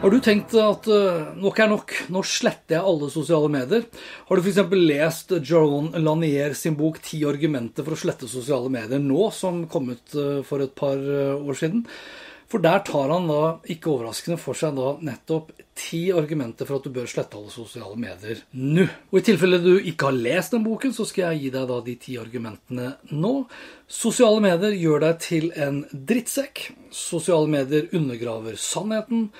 Har du tenkt at eh, nok er nok, nå sletter jeg alle sosiale medier? Har du f.eks. lest Jaron Lanier sin bok 'Ti argumenter for å slette sosiale medier' nå, som kom ut eh, for et par eh, år siden? For der tar han da, ikke overraskende, for seg da nettopp ti argumenter for at du bør slette alle sosiale medier nå. Og i tilfelle du ikke har lest den boken, så skal jeg gi deg da de ti argumentene nå. Sosiale medier gjør deg til en drittsekk. Sosiale medier undergraver sannheten.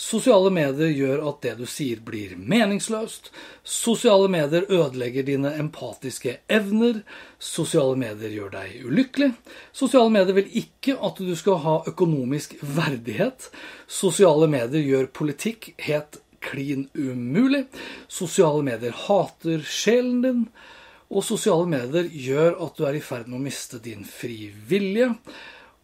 Sosiale medier gjør at det du sier blir meningsløst. Sosiale medier ødelegger dine empatiske evner. Sosiale medier gjør deg ulykkelig. Sosiale medier vil ikke at du skal ha økonomisk verdighet. Sosiale medier gjør politikk helt klin umulig. Sosiale medier hater sjelen din. Og sosiale medier gjør at du er i ferd med å miste din frie vilje.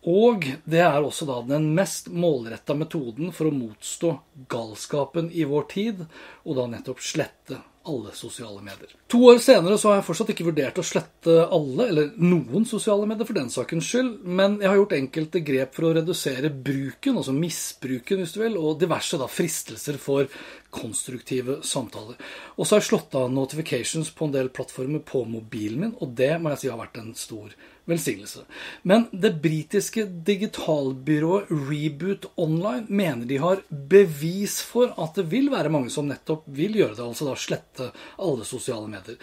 Og det er også da den mest målretta metoden for å motstå galskapen i vår tid, og da nettopp slette alle sosiale medier. To år senere så har jeg fortsatt ikke vurdert å slette alle, eller noen sosiale medier for den sakens skyld, men jeg har gjort enkelte grep for å redusere bruken, altså misbruken hvis du vil, og diverse da fristelser for konstruktive samtaler. Og så har jeg slått av notifications på en del plattformer på mobilen min, og det må jeg si har vært en stor velsignelse. Men det britiske digitalbyrået Reboot Online mener de har bevis for at det vil være mange som nettopp vil gjøre det, altså da slette alle sosiale medier.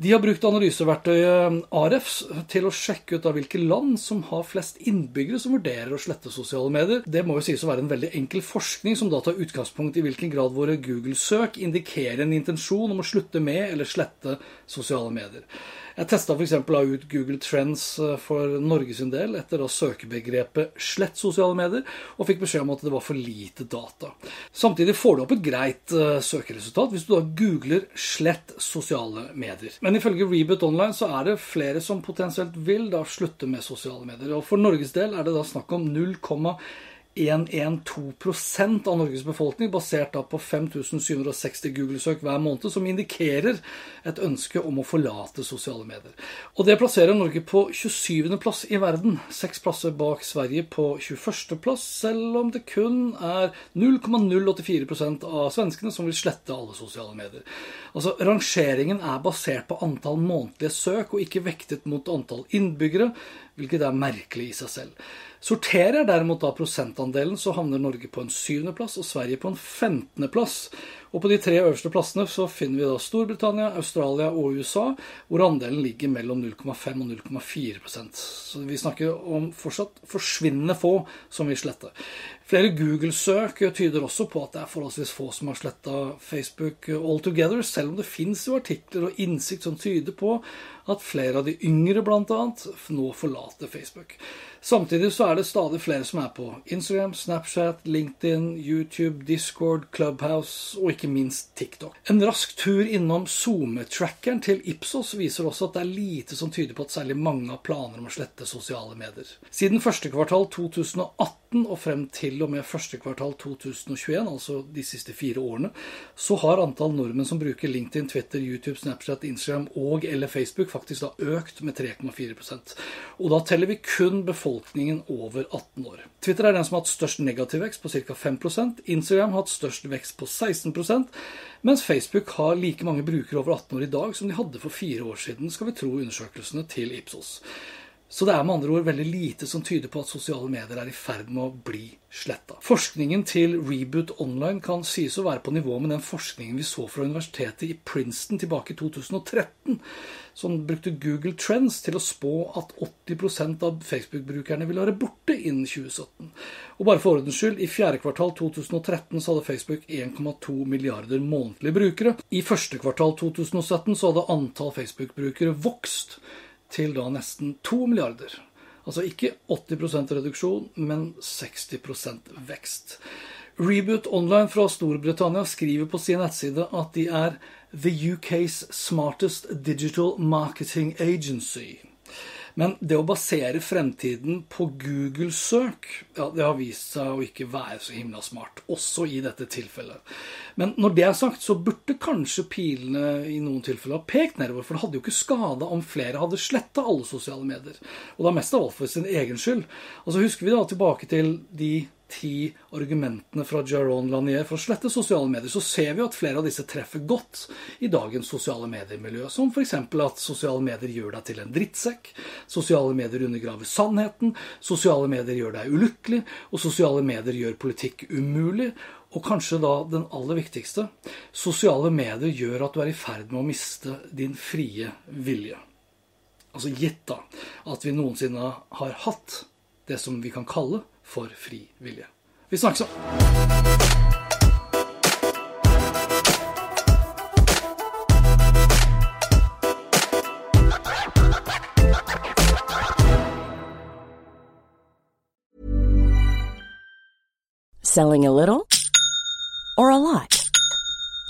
De har brukt analyseverktøyet Arefs til å sjekke ut av hvilke land som har flest innbyggere som vurderer å slette sosiale medier. Det må jo sies å være en veldig enkel forskning som da tar utgangspunkt i hvilken grad våre Google-søk indikerer en intensjon om å slutte med eller slette sosiale medier. Jeg testa f.eks. ut Google Trends eh, for Norge sin del etter da søkebegrepet 'slett sosiale medier', og fikk beskjed om at det var for lite data. Samtidig får du opp et greit uh, søkeresultat hvis du da googler 'slett sosiale medier'. Men ifølge Reboot Online så er det flere som potensielt vil da slutte med sosiale medier. Og for Norges del er det da snakk om 0,1 112% av Norges befolkning, basert da på 5760 Google-søk hver måned, som indikerer et ønske om å forlate sosiale medier. Og det plasserer Norge på 27. plass i verden, seks plasser bak Sverige på 21. plass, selv om det kun er 0,084% av svenskene som vil slette alle sosiale medier. Altså, Rangeringen er basert på antall månedlige søk, og ikke vektet mot antall innbyggere, hvilket er merkelig i seg selv. Sorterer derimot da prosentandelen, så havner Norge på en syvendeplass og Sverige på en femtendeplass. Og på de tre øverste plassene så finner vi da Storbritannia, Australia og USA, hvor andelen ligger mellom 0,5 og 0,4% Så vi snakker om fortsatt forsvinnende få som vil slette. Flere Google-søk tyder også på at det er forholdsvis få som har sletta Facebook altogether, selv om det fins jo artikler og innsikt som tyder på at flere av de yngre bl.a. nå forlater Facebook. Samtidig så er det stadig flere som er på Instagram, Snapchat, LinkedIn, YouTube, Discord, Clubhouse og ikke minst TikTok. En rask tur innom SoMe-trackeren til Ipsos viser også at det er lite som tyder på at særlig mange har planer om å slette sosiale medier. Siden første kvartal 2018 og frem til og med første kvartal 2021, altså de siste fire årene, så har antall nordmenn som bruker LinkedIn, Twitter, YouTube, Snapchat, Instagram og eller Facebook faktisk da økt med 3,4% Og da teller vi kun befolkningen over 18 år. Twitter er den som har hatt størst negativ vekst, på ca. 5% Instagram har hatt størst vekst på 16 mens Facebook har like mange brukere over 18 år i dag som de hadde for fire år siden, skal vi tro undersøkelsene til Ipsos. Så det er med andre ord veldig lite som tyder på at sosiale medier er i ferd med å bli sletta. Forskningen til Reboot Online kan sies å være på nivå med den forskningen vi så fra universitetet i Princeton tilbake i 2013, som brukte Google Trends til å spå at 80% av Facebook-brukerne ville være borte innen 2017. Og bare for ordens skyld, i fjerde kvartal 2013 så hadde Facebook 1,2 milliarder månedlige brukere. I første kvartal 2017 så hadde antall Facebook-brukere vokst til da nesten 2 milliarder. Altså ikke 80% reduksjon, men 60% vekst. Reboot Online fra Storbritannia skriver på sin nettside at de er the UK's smartest digital marketing agency. Men det å basere fremtiden på Google-søk, ja, det har vist seg å ikke være så himla smart, også i dette tilfellet. Men når det er sagt, så burde kanskje pilene i noen tilfeller ha pekt nedover, for det hadde jo ikke skada om flere hadde sletta alle sosiale medier. Og da mest av alt for sin egen skyld. Og så husker vi da tilbake til de ti argumentene fra Jaron Lanier for å slette sosiale medier, så ser vi at flere av disse treffer godt i dagens sosiale mediemiljø. Som f.eks. at sosiale medier gjør deg til en drittsekk, sosiale medier undergraver sannheten, sosiale medier gjør deg ulykkelig, og sosiale medier gjør politikk umulig. Og kanskje da den aller viktigste sosiale medier gjør at du er i ferd med å miste din frie vilje. Altså gitt da at vi noensinne har hatt det som vi kan kalle for fri vilje. Vi snakkes om! Selling a little or a lot?